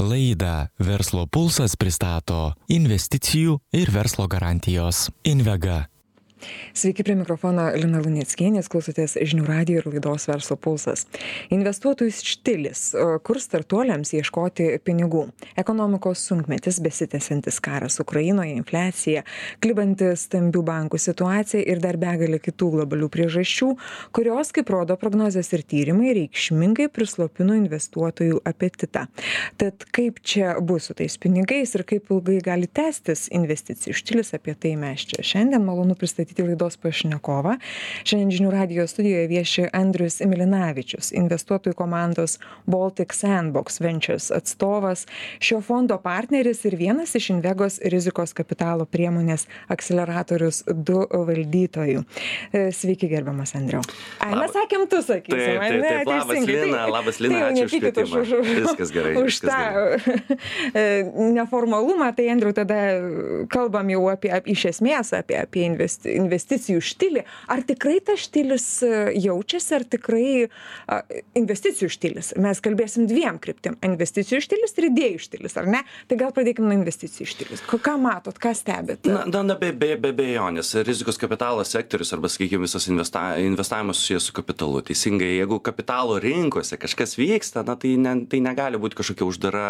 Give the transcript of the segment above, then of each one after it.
Laidą Verslo pulsas pristato investicijų ir verslo garantijos Invega. Sveiki prie mikrofono Lina Lunieckienės, klausotės žinių radijo ir laidos verslo pulsas. Investuotojų štilis, kur startuoliams ieškoti pinigų. Ekonomikos sunkmetis, besitęsiantis karas Ukrainoje, infliacija, klibanti stambių bankų situacija ir dar begalė kitų globalių priežasčių, kurios, kaip rodo prognozės ir tyrimai, reikšmingai prislopino investuotojų apetitą. Tad kaip čia bus su tais pinigais ir kaip ilgai gali tęstis investicijų štilis, apie tai mes čia šiandien malonu pristatyti pristatyti laidos pašnekovą. Šiandien žinių radio studijoje vieši Andrius Milinavičius, investuotojų komandos Baltic Sandbox Ventures atstovas, šio fondo partneris ir vienas iš Invegos rizikos kapitalo priemonės akceleratorius 2 valdytojų. E, sveiki, gerbiamas Andriu. Ai, mes sakėm, tu sakysi. Taip, taip, taip, taip, labas Lina, tai, labas Lina, tai ačiū už kvietimą. Už, už, viskas gerai. Už viskas tą gerai. e, neformalumą, tai Andriu, tada kalbam jau apie, apie iš esmės apie, apie investi, investicijų štilį. Ar tikrai tas štilis e, jaučiasi, ar tikrai a, investicijų štilis? Mes kalbėsim dviem kryptim - investicijų štilis ir idėjų štilis, ar ne? Tai gal pradėkime nuo investicijų štilis. Ką matot, ką stebite? Na, na, na be, be, be bejonės, rizikos kapitalo sektorius arba, sakykime, visas investa, investavimas susijęs su kapitalu. Teisingai, jeigu kapitalo rinkose kažkas vyksta, na, tai, ne, tai negali būti kažkokia uždara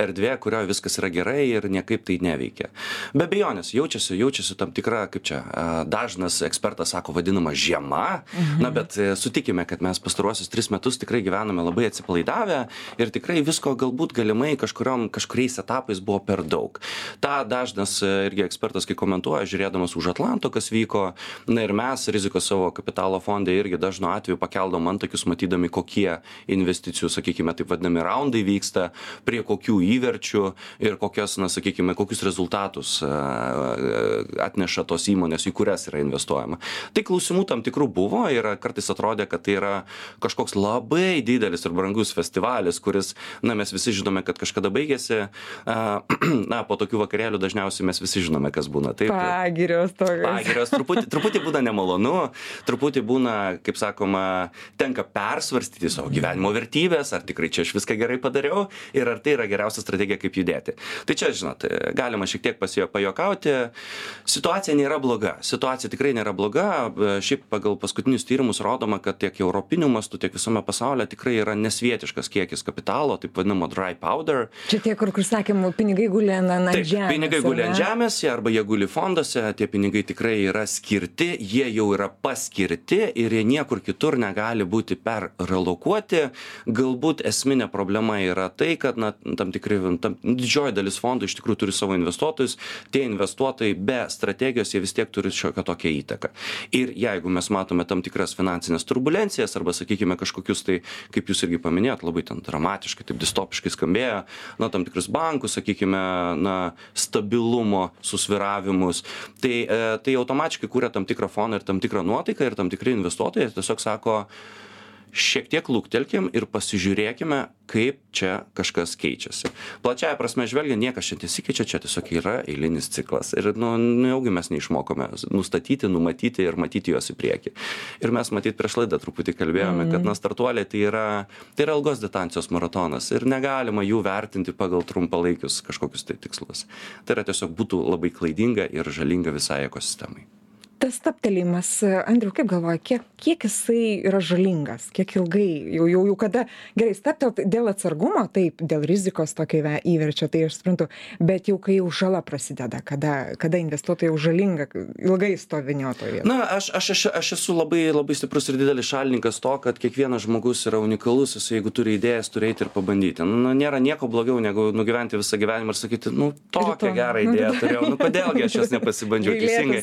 erdvė, kurioje viskas yra gerai ir niekaip tai neveikia. Be bejonės, jaučiasi, jaučiasi tam tikra, kaip čia, dažnas ekspertas sako, vadinama žiema, mhm. na, bet e, sutikime, kad mes pastaruosius tris metus tikrai gyvename labai atsipalaidavę ir tikrai visko galbūt galimai kažkuriom, kažkuriais etapais buvo per daug. Ta dažnas e, irgi ekspertas, kai komentuoja, žiūrėdamas už Atlanto, kas vyko, na ir mes rizikos savo kapitalo fondai irgi dažnu atveju pakeldom antakius, matydami, kokie investicijų, sakykime, taip vadinami raundai vyksta, prie kokių įverčių ir kokias, na, sakykime, kokius rezultatus e, atneša tos įmonės, į kurias yra investuojama. Tai klausimų tam tikrų buvo ir kartais atrodė, kad tai yra kažkoks labai didelis ir brangus festivalis, kuris, na, mes visi žinome, kad kažkada baigėsi, na, po tokių vakarėlių dažniausiai mes visi žinome, kas būna. Taip, Pagirios tokios. Pagirios, truputį, truputį būna nemalonu, truputį būna, kaip sakoma, tenka persvarstyti savo gyvenimo vertybės, ar tikrai čia aš viską gerai padariau ir ar tai yra geriausia strategija, kaip judėti. Tai čia, žinot, galima šiek tiek pasijo pajokauti. Situacija nėra bloga. Situacija tikrai nėra bloga. Šiaip pagal paskutinius tyrimus rodoma, kad tiek europiniu mastu, tiek visame pasaulyje tikrai yra nesvietiškas kiekis kapitalo, taip vadinamo dry powder. Čia tie, kur, kur sakėm, pinigai guli ant ant Taip, žemės. pinigai guli ant žemės arba jie guli fonduose, tie pinigai tikrai yra skirti, jie jau yra paskirti ir jie niekur kitur negali būti perrelokuoti. Galbūt esminė problema yra tai, kad na, tam tikri, tam, didžioji dalis fondų iš tikrųjų turi savo investuotojus, tie investuotojai be strategijos jie vis tiek turi šiokią tokią įtaką. Ir jeigu mes matome tam tikras finansinės turbulencijas arba, sakykime, kažkokius tai, kaip jūs irgi paminėjot, labai ten dramatiškai, taip distopiškai skambėjo, na, tam tikrus bankus, sakykime, na, stabilumo susviravimus, tai, e, tai automatiškai kūrė tam tikrą foną ir tam tikrą nuotaiką ir tam tikri investuotojai tiesiog sako, šiek tiek lūktelkim ir pasižiūrėkime, kaip čia kažkas keičiasi. Plačiaja prasme žvelgiant, niekas čia nesikeičia, čia tiesiog yra eilinis ciklas. Ir, nu, neugi mes neišmokome nustatyti, numatyti ir matyti juos į priekį. Ir mes matyt prieš laidą truputį kalbėjome, kad, na, startuoliai tai yra, tai yra ilgos distancijos maratonas ir negalima jų vertinti pagal trumpalaikius kažkokius tai tikslus. Tai yra tiesiog būtų labai klaidinga ir žalinga visai ekosistemai tas stabtelėjimas andriau kaip galvoji kiek kiek jisai yra žalingas kiek ilgai jau jau jau kada gerai stabtelt dėl atsargumo taip dėl rizikos tokio įve įverčio tai aš suprantu bet jau kai jau žala prasideda kada kada investuotojui jau žalinga ilgai stoviniuot toj vietoj Na, aš, aš, aš, aš esu labai, labai stiprus ir didelis šalininkas to, kad kiekvienas žmogus yra unikalus, jis jeigu turi idėjas, turi eiti ir pabandyti. Nu, nėra nieko blogiau, negu nugyventi visą gyvenimą ir sakyti, nu, tokią gerą idėją turėjau, nu, kodėlgi aš jos nepasibandžiau teisingai.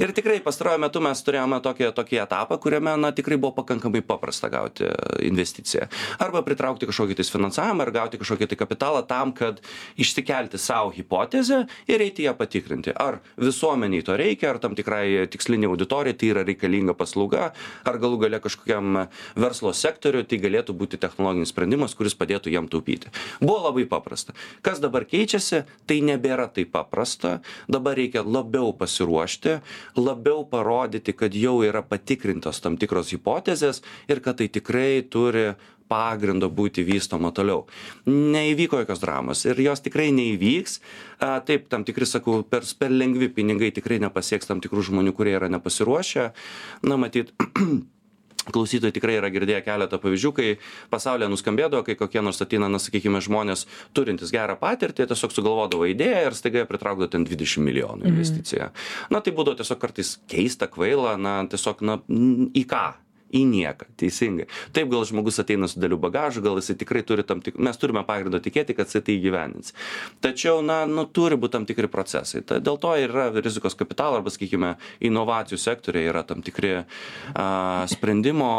Ir tikrai pastaruoju metu mes turėjome tokį, tokį etapą, kuriame, na, tikrai buvo pakankamai paprasta gauti investiciją. Arba pritraukti kažkokį tais finansavimą, ar gauti kažkokį tai kapitalą tam, kad išsikelti savo hipotezę ir eiti ją patikrinti. Ar visuomeniai to reikia, ar tam tikrai tiksliniai auditorijai tai yra reikalinga paslauga, ar galų gale kažkokiam verslo sektoriui tai galėtų būti technologinis sprendimas, kuris padėtų jam taupyti. Buvo labai paprasta. Kas dabar keičiasi, tai nebėra taip paprasta. Dabar reikia labiau pasiruošti, labiau parodyti, kad jau yra patikrintos tam tikros hipotezės ir kad tai tikrai turi pagrindo būti vystoma toliau. Neįvyko jokios dramos ir jos tikrai neįvyks. Taip, tam tikri, sakau, per, per lengvi pinigai tikrai nepasieks tam tikrų žmonių, kurie yra nepasiruošę. Na, matyt, klausytojai tikrai yra girdėję keletą pavyzdžių kai pasaulyje nuskambėdavo kai kokie nors ateina na sakykime žmonės turintys gerą patirtį tiesiog sugalvodavo idėją ir staiga jie pritraukdavo ten dvidešim milijonų Mhm. investiciją na tai būdavo tiesiog kartais keista kvaila na tiesiog na į ką į nieką teisingai. Taip gal žmogus ateina su dideliu bagažu gal jisai tikrai turi tam tik mes turime pagrindo tikėti kad jisai tai įgyvendins. Tačiau na nu turi būt tam tikri procesai. Ta dėl to ir yra rizikos kapitalo arba sakykime inovacijų sektoriai yra tam tikri a sprendimo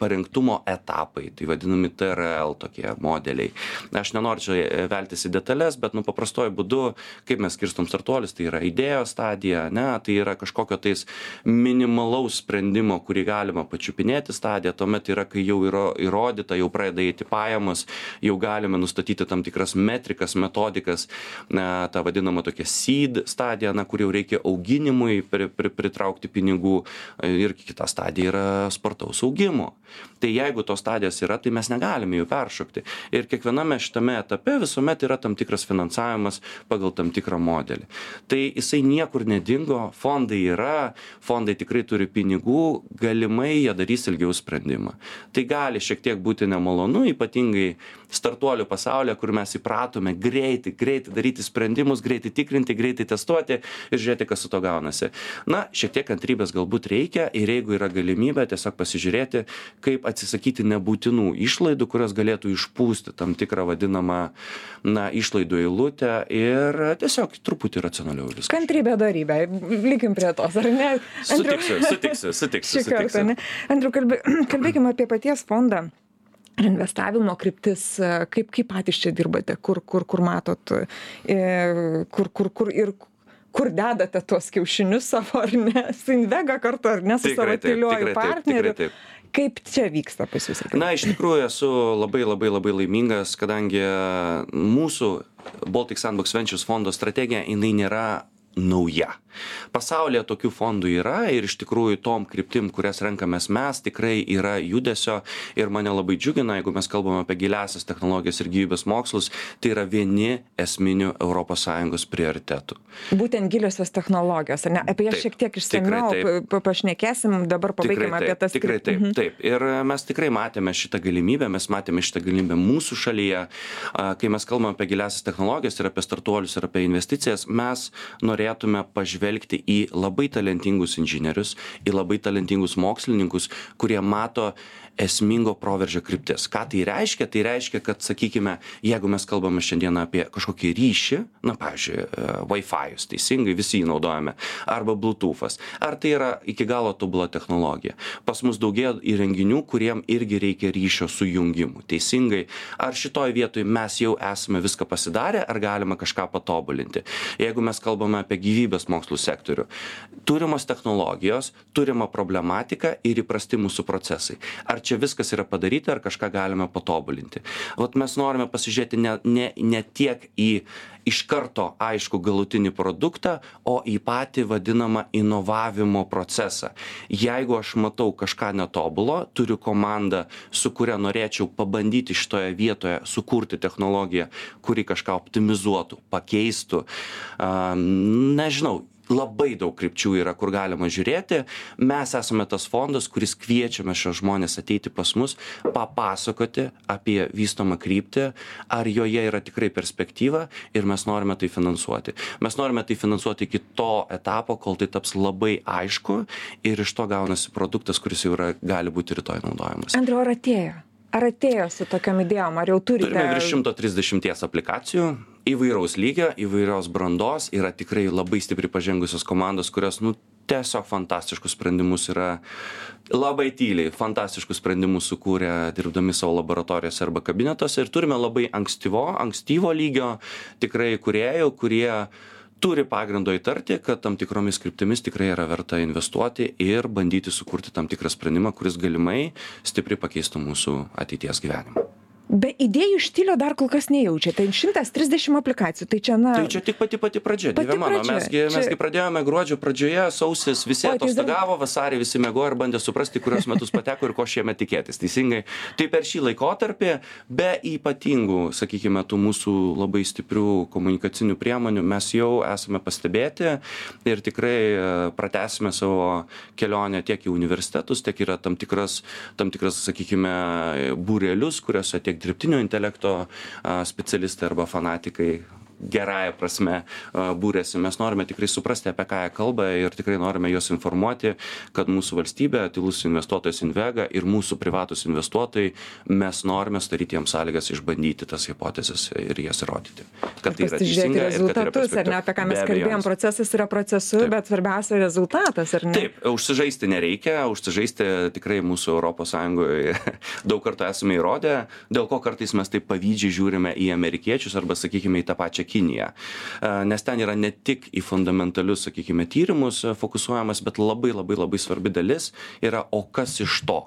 parengtumo etapai tai vadinami trl tokie modeliai. Aš nenoriu čia veltis į detales bet nu paprastuoju būdu kaip mes skirstom startuolius tai yra idėjos stadija ane tai yra kažkokio tais minimalaus sprendimo kurį galima pačiupinėti stadija tuomet yra kai jau yra įrodyta jau pradeda eiti pajamos jau galime nustatyti tam tikras metrikas metodikas na tą vadinamą tokią seed stadiją na kur jau reikia auginimui pri pri pritraukti pinigų ir kita stadija yra spartaus augimo. Tai jeigu tos stadijos yra tai mes negalime jų peršokti. Ir kiekviename šitame etape visuomet yra tam tikras finansavimas pagal tam tikrą modelį. Tai jisai niekur nedingo fondai yra fondai tikrai turi pinigų galimai jie darys ilgiau sprendimą. Tai gali šiek tiek būti nemalonu ypatingai startuolių pasaulyje kur mes įpratome greitai greitai daryti sprendimus greitai tikrinti greitai testuoti ir žiūrėti kas su tuo gaunasi. Na šiek tiek kantrybės galbūt reikia ir jeigu yra galimybė tiesiog pasižiūrėti kaip atsisakyti nebūtinų išlaidų kurios galėtų išpūsti tam tikrą vadinamą na išlaidų eilutę ir tiesiog truputį racionaliau viską Kantrybė darybė, likim prie tos, ar ne? sutiksiu sutiksiu sutiksiu Šį kartą, sutiksiu. ne? Andriu, kalbė, kalbėkime apie paties fondą. ir Investavimo kryptis, kaip, kaip patys čia dirbate, kur, kur, kur matot, e, kur, kur, kur ir kur dedate tuos kiaušinius savo, ar ne, su Invega kartu, ar ne, su savo taip, tyliuoju taip, partneriu. tikrai taip. Kaip čia vyksta pas jūs? Na, iš tikrųjų esu labai labai labai laimingas, kadangi mūsų Baltic Sandbox Ventures fondo strategija, jinai nėra nauja. Pasaulyje tokių fondų yra ir iš tikrųjų tom kryptim, kurias renkamės mes, tikrai yra judesio ir mane labai džiugina, jeigu mes kalbame apie giliasias technologijas ir gyvybės mokslus, tai yra vieni esminių ES prioritetų. Būtent giliosios technologijos, ar ne? Apie jas šiek tiek išsamiau pašnekėsim, dabar pabaigime apie tas Tikrai taip, Mhm. taip. Ir e, mes tikrai matėme šitą galimybę, mes matėme šitą galimybę mūsų šalyje, kai mes kalbame apie giliasias technologijas ir apie startuolius ir apie investicijas, mes norėtume pažvelgti į labai talentingus inžinierius, į labai talentingus mokslininkus, kurie mato esmingo proveržio kryptis. Ką tai reiškia? Tai reiškia, kad, sakykime, jeigu mes kalbame šiandieną apie kažkokį ryšį, na, pavyzdžiui, e, Wi-Fi, teisingai visi jį naudojame, arba Bluetooth'as, ar tai yra iki galo tobula technologija. Pas mus daugėja įrenginių, kuriem irgi reikia ryšio sujungimų. Teisingai, ar šitoje vietoje mes jau esame viską pasidarę, ar galima kažką patobulinti. Jeigu mes kalbame apie gyvybės mokslų sektorių, turimos technologijos, turima problematika ir įprasti mūsų procesai. Ar čia viskas yra padaryta, ar kažką galime patobulinti. Vat mes norime pasižiūrėti ne, ne, ne tiek į iš karto aišku galutinį produktą, o į patį vadinamą inovavimo procesą. Jeigu aš matau kažką netobulo, turiu komandą, su kuria norėčiau pabandyti šitoje vietoje sukurti technologiją, kuri kažką optimizuotų, pakeistų, nežinau, labai daug krypčių yra, kur galima žiūrėti. Mes esame tas fondas, kuris kviečiame šios žmonės ateiti pas mus, papasakoti apie vystomą kryptį, ar joje yra tikrai perspektyva ir mes norime tai finansuoti. Mes norime tai finansuoti iki to etapo, kol tai taps labai aišku ir iš to gaunasi produktas, kuris jau yra, gali būti rytoj naudojamas. Andriu, ar atėjo? Ar atėjo su tokiam idėjom, ar jau turite? Virš 130 aplikacijų įvairaus lygio, įvairios brandos, yra tikrai labai stipriai pažengusios komandos, kurios, nu, tiesiog fantastiškus sprendimus yra labai tyliai, fantastiškus sprendimus sukūrė dirbdami savo laboratorijose arba kabinetuose ir turime labai ankstyvo, ankstyvo lygio tikrai kuriejų, kurie turi pagrindo įtarti, kad tam tikromis kryptimis tikrai yra verta investuoti ir bandyti sukurti tam tikrą sprendimą, kuris galimai stipriai pakeistų mūsų ateities gyvenimą. Be idėjų štylio dar kol kas nejaučia ten šimtas trisdešim aplikacijų tai čia na Tai čia tik pati pati pradžia, dieve mano. Mes, gi, mes gi pradėjome gruodžio pradžioje, sausis visi tai atostogavo, vasarį visi mėgojo ir bandė suprasti, kurios metus pateko ir ko šiemet tikėtis. Teisingai. Tai per šį laikotarpį, be ypatingų, sakykime, tų mūsų labai stiprių komunikacinių priemonių, mes jau esame pastebėti ir tikrai e, pratęsime savo kelionę tiek į universitetus, tiek yra tam tikras, tam tikras sakykime, būrelius, kuriuose tiek dirbtinio intelekto specialistai arba fanatikai gerąją prasme būrėsi. Mes norime tikrai suprasti, apie ką jie kalba ir tikrai norime juos informuoti, kad mūsų valstybė, tylus investuotojas Invega ir mūsų privatus investuotojai, mes norime sudaryti jiems sąlygas išbandyti tas hipotezes ir jas įrodyti. Kad tai yra teisinga tai rezultatus ar ne apie ką mes kalbėjom procesas yra procesu Taip. bet svarbiausia rezultatas ar ne Taip, užsižaisti nereikia, užsižaisti tikrai mūsų ES daug kartų esame įrodę, dėl ko kartais mes taip pavydžiai žiūrime į amerikiečius arba, sakykime, į tą pačią Kiniją. E, Nes ten yra ne tik į fundamentalius, sakykime, tyrimus e, fokusuojamas, bet labai labai labai svarbi dalis yra, o kas iš to?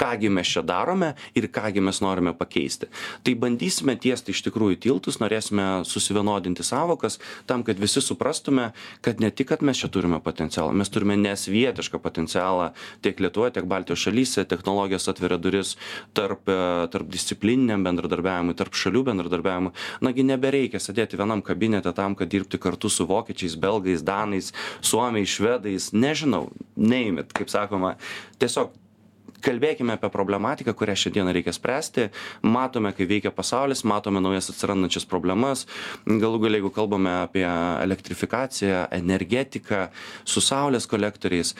Kągi mes čia darome ir kągi mes norime pakeisti. Tai bandysime tiesti iš tikrųjų tiltus, norėsime susivienodinti savokas, tam, kad visi suprastume, kad ne tik, kad mes čia turime potencialą, mes turime nesvietišką potencialą tiek Lietuvoje, tiek Baltijos šalyse, technologijos atveria duris tarp, e, tarp disciplininiam bendradarbiavimui, tarp šalių bendradarbiavimui. Nagi nebereikia sėdėti vienam kabinete tam, kad dirbti kartu su vokiečiais, belgais, danais, suomiais, švedais, nežinau, neimit, kaip sakoma, tiesiog kalbėkime apie problematiką, kurią šiandieną reikia spręsti. Matome, kaip veikia pasaulis, matome naujas atsirandančias problemas. Galų galia, jeigu kalbame apie elektrifikaciją, energetiką su saulės kolektoriais,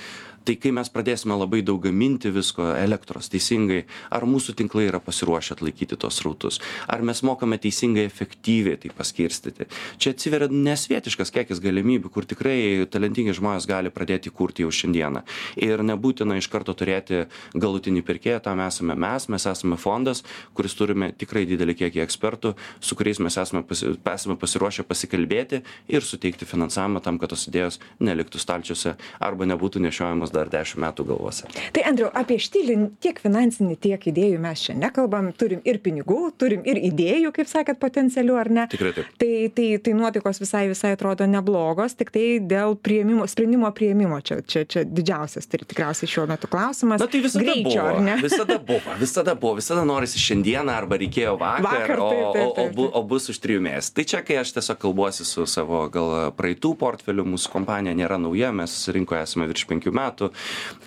tai kai mes pradėsime labai daug gaminti visko elektros teisingai, ar mūsų tinklai yra pasiruošę atlaikyti tos rautus, ar mes mokame teisingai, efektyviai tai paskirstyti. Čia atsiveria nesvietiškas kiekis galimybių, kur tikrai talentingi žmonės gali pradėti kurti jau šiandieną. Ir nebūtina iš karto turėti galutinį pirkėją, tam esame mes, mes esame fondas, kuris turime tikrai didelį kiekį ekspertų, su kuriais mes esame, pasi, esame pasiruošę pasikalbėti ir suteikti finansavimą tam, kad tos idėjos neliktų stalčiuose arba nebūtų nešiojamos dar dešimt metų galvose. tai andriau apie štylį tiek finansinį tiek idėjų mes čia nekalbam turim ir pinigų turim ir idėjų kaip sakėt potencialių ar ne Tikrai taip. tai tai tai nuotaikos visai visai atrodo neblogos tiktai dėl priėmimo sprendimo priėmimo čia čia čia didžiausias tai tikriausiai šiuo metu klausimas Na tai visada greičio buvo. ar ne Visada buvo, visada buvo, visada norisi šiandieną arba reikėjo vakar, Vakar, o, taip, taip, o, o, taip, bu, taip. o bus už trijų mėnesių. Tai čia, kai aš tiesiog kalbuosi su savo gal praeitų portfelių, mūsų kompanija nėra nauja, mes rinkoje esame virš penkių metų,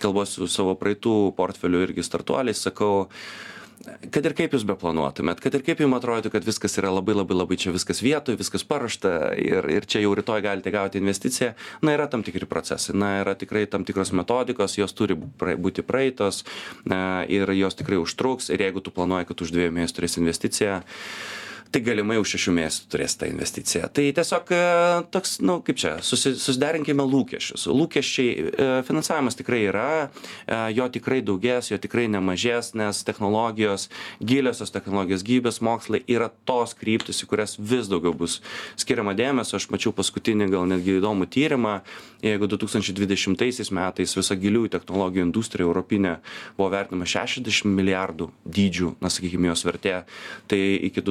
kalbuosi su savo praeitų portfelių irgi startuoliais, sakau, kad ir kaip jūs beplanuotumėt, kad ir kaip jums atrodytų, kad viskas yra labai labai labai čia viskas vietoj, viskas paruošta ir, ir čia jau rytoj galite gauti investiciją, na yra tam tikri procesai, na yra tikrai tam tikros metodikos, jos turi būti praeitos na, ir jos tikrai užtruks ir jeigu tu planuoji, kad už dviejų mėnesių turėsi investiciją, tai galimai už šešių mėnesių turės tą investiciją. Tai tiesiog e, toks, nu, kaip čia, susi, susiderinkime lūkesčius. Lūkesčiai, e, finansavimas tikrai yra, e, jo tikrai daugės, jo tikrai nemažės, nes technologijos, giliosios technologijos, gyvybės mokslai yra tos kryptis, į kurias vis daugiau bus skiriama dėmesio. Aš mačiau paskutinį gal netgi įdomų tyrimą, jeigu 2020 metais visa giliųjų technologijų industrija europinė buvo vertinama 60 milijardų dydžių, na sakykime, jos vertė, tai iki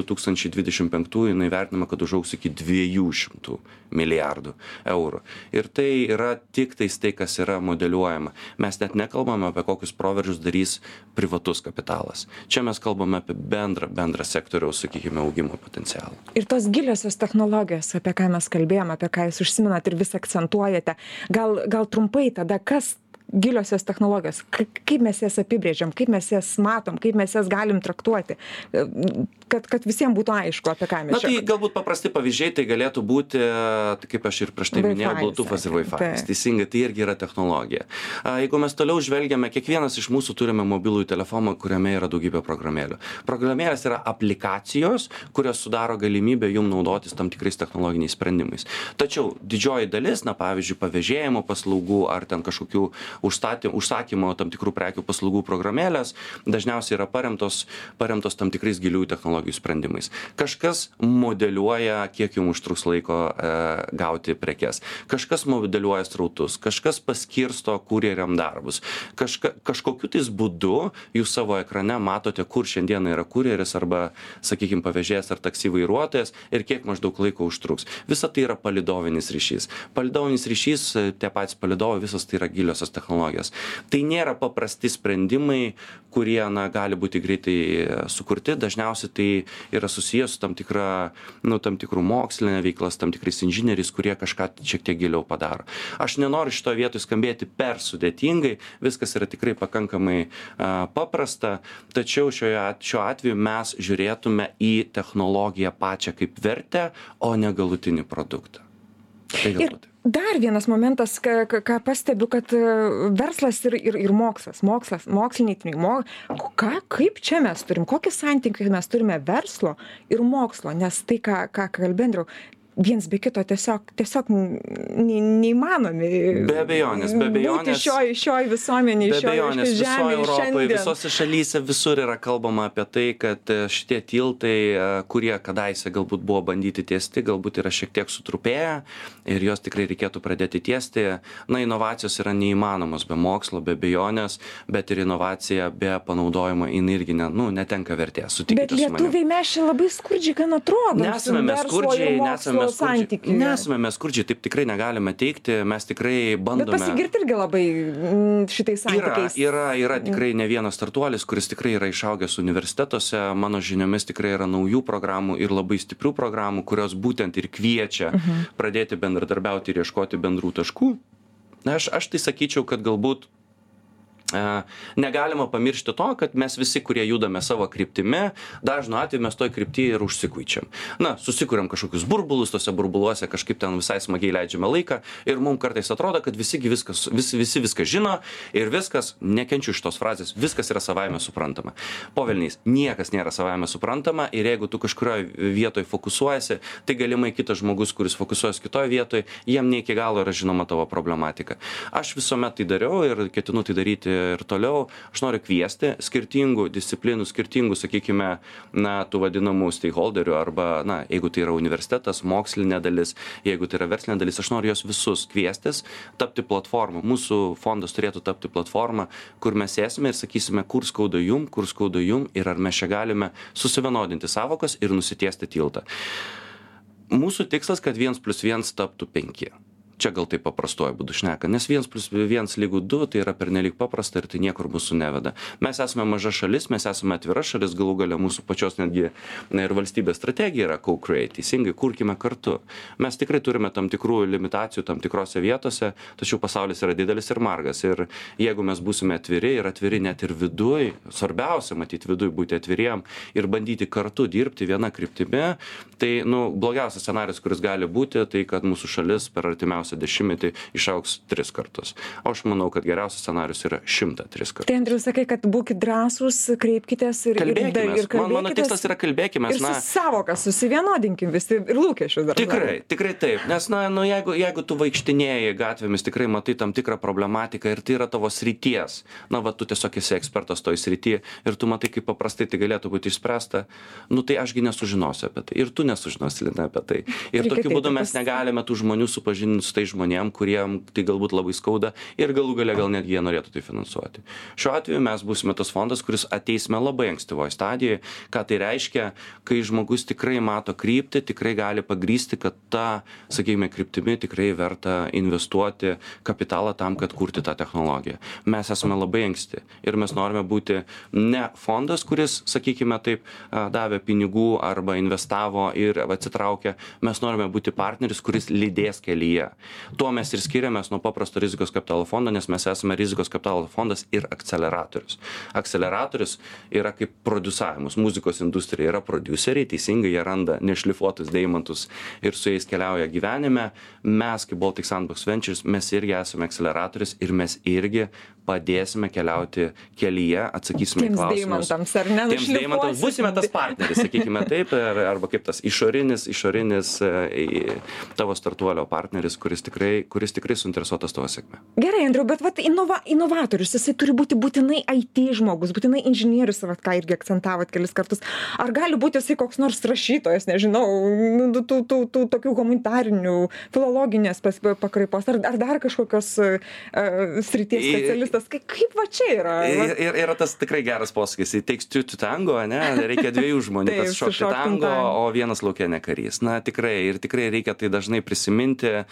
2025 jinai vertinama, kad užaugs iki 200 milijardų eurų. Ir tai yra tik tais tai, kas yra modeliuojama. Mes net nekalbame apie kokius proveržius darys privatus kapitalas. Čia mes kalbame apie bendrą, bendrą sektoriaus, sakykime, augimo potencialą. ir tos giliosios technologijos apie ką mes kalbėjom apie ką jūs užsimenat ir vis akcentuojate gal gal trumpai tada kas giliosios technologijos kaip mes jas apibrėžiam kaip mes jas matom kaip mes jas galim traktuoti kad kad visiem būtų aišku apie ką mes tai čia galbūt paprasti pavyzdžiai tai galėtų būti, tai kaip aš ir prieš tai minėjau, Bluetooth'as ir Wi-Fi. taip. Teisingai, tai irgi yra technologija. A, Jeigu mes toliau žvelgiame, kiekvienas iš mūsų turime mobilųjį telefoną, kuriame yra daugybė programėlių. Programėlės yra aplikacijos, kurios sudaro galimybę jum naudotis tam tikrais technologiniais sprendimais. Tačiau didžioji dalis, na pavyzdžiui, pavėžėjimo paslaugų ar ten kažkokių užstatymų, užsakymo tam tikrų prekių paslaugų programėlės dažniausiai yra paremtos, paremtos tam tikrais giliųjų technologijų technologijų sprendimais. Kažkas modeliuoja, kiek jums užtruks laiko e, gauti prekes. Kažkas modeliuoja strautus, kažkas paskirsto kurjeriam darbus. Kažka, kažkokiu tais būdu jūs savo ekrane matote, kur šiandieną yra kurjeris arba, sakykime, pavėžėjas ar taksi vairuotojas ir kiek maždaug laiko užtruks. Visa tai yra palidovinis ryšys. Palidovinis ryšys, tie patys palidovai, visas tai yra giliosios technologijos. Tai nėra paprasti sprendimai, kurie na, gali būti greitai sukurti. Dažniausiai tai yra susijęs su tam, tikra, nu, tam tikrų mokslinė veikla, tam tikrais inžinieriais, kurie kažką šiek tiek giliau padaro. Aš nenoriu šito vietoj skambėti per sudėtingai, viskas yra tikrai pakankamai a, paprasta, tačiau šioje, šiuo atveju mes žiūrėtume į technologiją pačią kaip vertę, o ne galutinį produktą. Tai. Ir dar vienas momentas, ką, ką pastebiu, kad e, verslas ir, ir, ir mokslas, mokslas, moksliniai tyrimai, mo, ką, kaip čia mes turim, kokį santykį mes turime verslo ir mokslo, nes tai, ką, ką kalbėjau, viens be kito tiesiog tiesiog ne neįmanomi. Be abejonės be abejonės. šioj šioj visuomenėj be abejonės visoj europoj visose šalyse visur yra kalbama apie tai kad e, šitie tiltai e, kurie kadaise galbūt buvo bandyti tiesti galbūt yra šiek tiek sutrupėję ir juos tikrai reikėtų pradėti tiesti. Na inovacijos yra neįmanomos be mokslo be abejonės bet ir inovacija be panaudojimo jinai irgi ne nu netenka vertės. Sutikite bet lietuviai mes čia labai skurdžiai gan atrodom nesame mes skurdžiai nesame mes skurdžiai nesame mes skurdžiai taip tikrai negalime teigti mes tikrai bandome bet pasigirt irgi labai mm, šitais santykiais. yra yra yra tikrai ne vienas startuolis kuris tikrai yra išaugęs universitetuose. Mano žiniomis tikrai yra naujų programų ir labai stiprių programų kurios būtent ir kviečia mhm. pradėti bendradarbiauti ir ieškoti bendrų taškų. Na aš aš tai sakyčiau kad galbūt Negalima pamiršti to, kad mes visi, kurie judame savo kryptimi, dažnu atveju mes toj krypti ir užsikuičiam. Na, susikūrėm kažkokius burbulus, tose burbuluose kažkaip ten visai smagiai leidžiame laiką ir mums kartais atrodo, kad visi viskas, visi, visi viską žino ir viskas, nekenčiu iš tos frazės, viskas yra savaime suprantama. Povelniais, niekas nėra savaime suprantama ir jeigu tu kažkurioje vietoje fokusuojasi, tai galimai kitas žmogus, kuris fokusuojasi kitoje vietoje, jiem ne iki galo yra žinoma tavo problematika. Aš visuomet tai dariau ir ketinu tai daryti ir toliau. Aš noriu kviesti skirtingų disciplinų skirtingų sakykime na tų vadinamų steikholderių arba na jeigu tai yra universitetas mokslinė dalis jeigu tai yra verslinė dalis aš noriu juos visus kviestis tapti platforma. Mūsų fondas turėtų tapti platforma kur mes sėsime ir sakysime kur skauda jum kur skauda jum ir ar mes čia galime susivienodinti sąvokas ir nusitiesti tiltą. Mūsų tikslas kad viens plius viens taptų penki čia gal taip paprastuoju būdu šnekant nes viens plius viens lygu du tai yra pernelyg paprasta ir tai niekur mūsų neveda. Mes esame maža šalis mes esame atvira šalis galų gale mūsų pačios netgi na ir valstybės strategija yra co create teisingai kurkime kartu. Mes tikrai turime tam tikrų limitacijų tam tikrose vietose tačiau pasaulis yra didelis ir margas. Ir jeigu mes būsime atviri ir atviri net ir viduj svarbiausia matyt viduj būti atviriem ir bandyti kartu dirbti viena kryptimi tai nu blogiausias scenarijus kuris gali būti tai kad mūsų šalis per artimiausią artimiausią dešimtmetį išaugs tris kartus. O aš manau kad geriausias scenarijus yra šimtą tris kartus. Tai andriau sakai kad būkit drąsūs kreipkitės ir kalbėkimės ir man mano tikslas yra kalbėkimės na sąvokas susivienodinkim visi ir lūkesčius dar tikrai tikrai taip. Nes na nu jeigu jeigu tu vaikštinėji gatvėmis tikrai matai tam tikrą problematiką ir tai yra tavo srities. Na va tu tiesiog esi ekspertas toj srity ir tu matai kaip paprastai tai galėtų būti išspręsta. Nu tai aš gi nesužinosiu apie tai. Ir tu nesužinosi lina apie tai. Ir tokiu būdu mes negalime tų žmonių supažindint su tais žmonėm kuriem tai galbūt labai skauda ir galų gale gal netgi jie norėtų tai finansuoti. Šiuo atveju mes būsime tas fondas kuris ateisime labai ankstyvoj stadijoj ką tai reiškia? Kai žmogus tikrai mato kryptį tikrai gali pagrįsti kad ta sakykime kryptimi tikrai verta investuoti kapitalą tam kad kurti tą technologiją. Mes esame labai anksti ir mes norime būti ne fondas kuris sakykime taip davė pinigų arba investavo ir atsitraukė. Mes norime būti partneris kuris lydės kelyje tuo mes ir skiriamės nuo paprasto rizikos kapitalo fondo nes mes esame rizikos kapitalo fondas ir akceleratorius. Akceleratorius yra kaip prodiusavimas muzikos industrija yra prodiuseriai teisingai jie randa nešlifuotus deimantus ir su jais keliauja gyvenime. Mes kaip baltic sandbox ventures mes irgi esame akceleratorius ir mes irgi padėsime keliauti kelyje atsakysime į klausimus. tiems deimantams būsime tas partneris sakykime taip ar arba kaip tas išorinis išorinis e, tavo startuolio partneris kuris tikrai kuris tikrai suinteresuotas tavo sėkme. Gerai andriau bet vat inova inovatorius jisai turi būti būtinai it žmogus būtinai inžinierius vat ką irgi akcentavot kelis kartus. Ar gali būti jisai koks nors rašytojas nežinau nu tų tų tų tokių humanitarinių filologinės pakraipos ar ar dar kažkokios uh, srities specialistas kaip kaip va čia yra? Ir, ir yra tas tikrai geras posakis. It takes two to tango ane? Reikia dviejų žmonių kad šokti tango o vienas lauke ne karys. Na tikrai ir tikrai reikia tai dažnai prisiminti.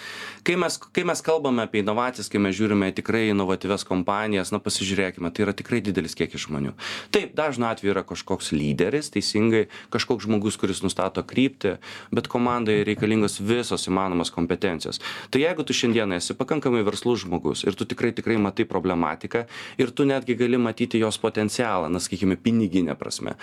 Kai mes kai mes kalbame apie inovacijas kai mes žiūrime tikrai inovatyvias kompanijas na pasižiūrėkime tai yra tikrai didelis kiekis žmonių. Taip dažnu atveju yra kažkoks lyderis teisingai kažkoks žmogus kuris nustato kryptį bet komandai reikalingos visos įmanomos kompetencijos. Tai jeigu tu šiandieną esi pakankamai verslus žmogus ir tu tikrai tikrai matai problematiką ir tu netgi gali matyti jos potencialą na sakykime pinigine prasme.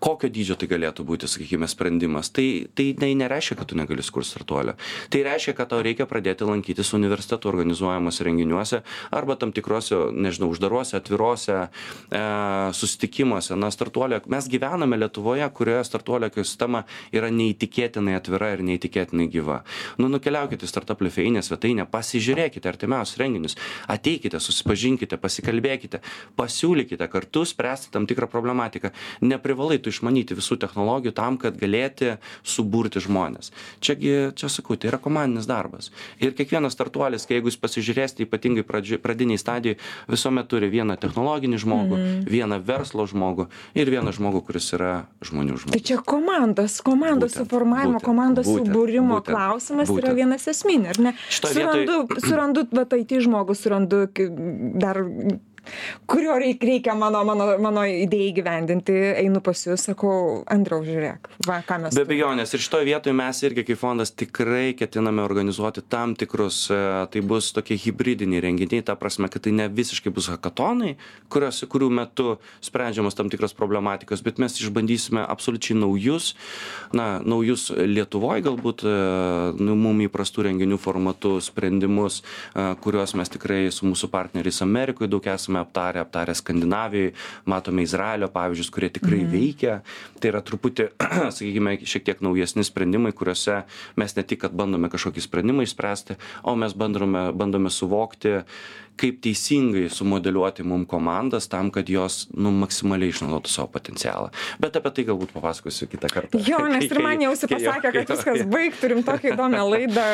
Kokio dydžio tai galėtų būti sakykime sprendimas? Tai tai tai nereiškia kad tu negali sukurt startuolio. Tai reiškia kad tau reikia pradėti lankytis universitetų organizuojamuose renginiuose arba tam tikruose nežinau uždaruose atviruose e, susitikimuose. Na startuolio mes gyvename lietuvoje kurioje startuolio ekosistema yra neįtikėtinai atvira ir neįtikėtinai gyva. Nu nukeliaukit į startup lifeinę svetainę pasižiūrėkite artimiausius renginius ateikite susipažinkite pasikalbėkite pasiūlykite kartu spręsti tam tikrą problematiką. Neprivalai tu išmanyti visų technologijų tam kad galėti suburti žmones čia gi čia sakau tai yra komandinis darbas. Ir kiekvienas startuolis kai jeigu jūs pasižiūrėsite ypatingai pradžioj pradinėj stadijoj visuomet turi vieną technologinį žmogų vieną verslo žmogų ir vieną žmogų kuris yra žmonių tai žmogus čia komandos komandos Būtent, suformavimo būtent, komandos būtent, subūrimo būtent, klausimas yra būtent. vienas esminių ar ne? Šitoj vietoj- surandu surandu vat it žmogų surandu ki- dar kurio reik reikia mano mano mano idėjai įgyvendinti einu pas jus sakau andriau žiūrėk va ką mes be abejonės. Ir šitoj vietoj mes irgi kaip fondas tikrai ketiname organizuoti tam tikrus e, tai bus tokie hibridiniai renginiai ta prasme kad tai ne visiškai bus hakatonai kurios kurių metu sprendžiamos tam tikros problematikos bet mes išbandysime absoliučiai naujus na naujus lietuvoj galbūt e, nu mum įprastų renginių formatu sprendimus e, kuriuos mes tikrai su mūsų partneriais amerikoj daug esame aptarę aptarę skandinavijoj matome izraelio pavyzdžius kurie tikrai veikia. Tai yra truputį sakykime šiek tiek naujesni sprendimai kuriuose mes ne tik kad bandome kažkokį sprendimą išspręsti o mes bandome bandome suvokti kaip teisingai sumodeliuoti mum komandas tam kad jos nu maksimaliai išnaudotų savo potencialą bet apie tai galbūt papasakosiu kitą kartą Jo, nes ir man jau kai- pasakė, kad viskas jo. baig, turim tokią įdomią laidą,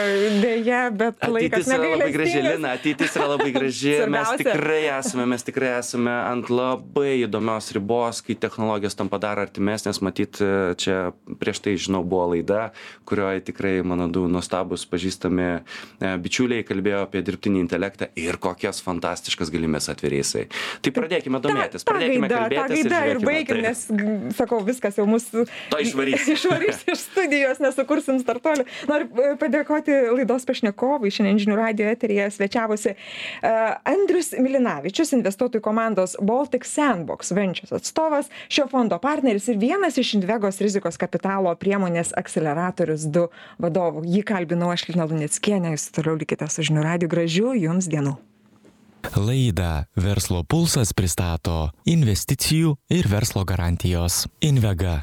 dėja, bet laikas negailestingas. Lina, ateitis yra labai graži. mes tikrai esame, mes tikrai esame ant labai įdomios ribos, kai technologijos tam padaro artimesnės. Matyt, čia prieš tai, žinau, buvo laida, kurioje tikrai mano du nuostabus pažįstami e, bičiuliai kalbėjo apie dirbtinį intelektą ir kokias fantastiškas galimės atviriaisai. Tai pradėkime domėtis, Ta- ta pradėkime gaida, ta kalbėtis. gaida ir žiūrėkime. baigim, Tai- nes, sakau, viskas jau mūsų To išvarys. išvarys iš studijos, nesukursim startuolių. Noriu e, padėkoti laidos pašnekovui. Šiandien žinių radio eterija svečiavosi uh, Andrius Milinavičius, investuotojų komandos Baltic Sandbox Ventures atstovas, šio fondo partneris ir vienas iš Invegos rizikos kapitalo priemonės akceleratorius 2 vadovų. Jį kalbinau aš Lina Luneckienė, jūs toliau likite su žinių radio. Gražių jums dienų. Laidą Verslo pulsas pristato investicijų ir verslo garantijos Invega